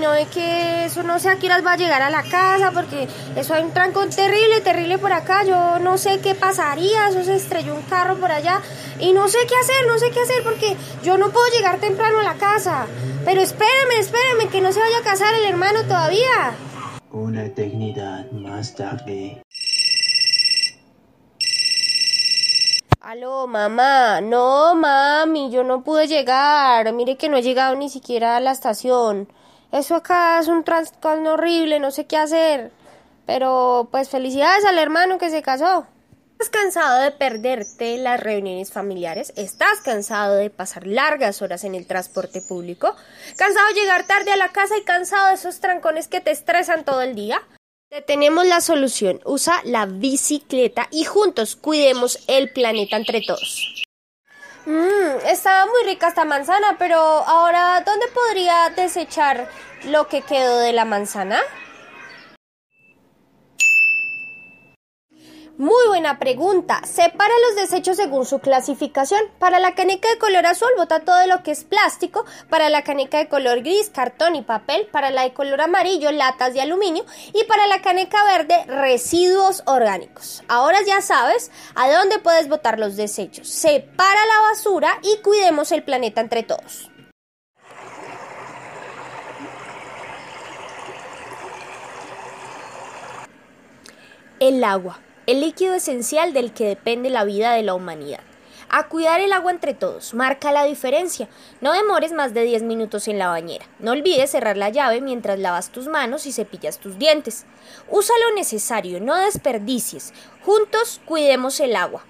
no ve que eso no sé a qué horas va a llegar a la casa, porque eso hay un trancón terrible, terrible por acá. Yo no sé qué pasaría, eso se estrelló un carro por allá. Y no sé qué hacer, no sé qué hacer, porque yo no puedo llegar temprano a la casa. Pero espéreme, espéreme, que no se vaya a casar el hermano todavía. Una eternidad más tarde. Aló, mamá. No, mami, yo no pude llegar. Mire que no he llegado ni siquiera a la estación. Eso acá es un trastorno horrible, no sé qué hacer. Pero, pues felicidades al hermano que se casó. ¿Estás cansado de perderte las reuniones familiares? ¿Estás cansado de pasar largas horas en el transporte público? ¿Cansado de llegar tarde a la casa y cansado de esos trancones que te estresan todo el día? Te tenemos la solución. Usa la bicicleta y juntos cuidemos el planeta entre todos. Mmm, estaba muy rica esta manzana, pero ahora, ¿dónde podría desechar lo que quedó de la manzana? Muy buena pregunta. Separa los desechos según su clasificación. Para la caneca de color azul, bota todo lo que es plástico. Para la caneca de color gris, cartón y papel. Para la de color amarillo, latas de aluminio. Y para la caneca verde, residuos orgánicos. Ahora ya sabes a dónde puedes botar los desechos. Separa la basura y cuidemos el planeta entre todos. El agua el líquido esencial del que depende la vida de la humanidad. A cuidar el agua entre todos, marca la diferencia. No demores más de 10 minutos en la bañera. No olvides cerrar la llave mientras lavas tus manos y cepillas tus dientes. Usa lo necesario, no desperdicies. Juntos cuidemos el agua.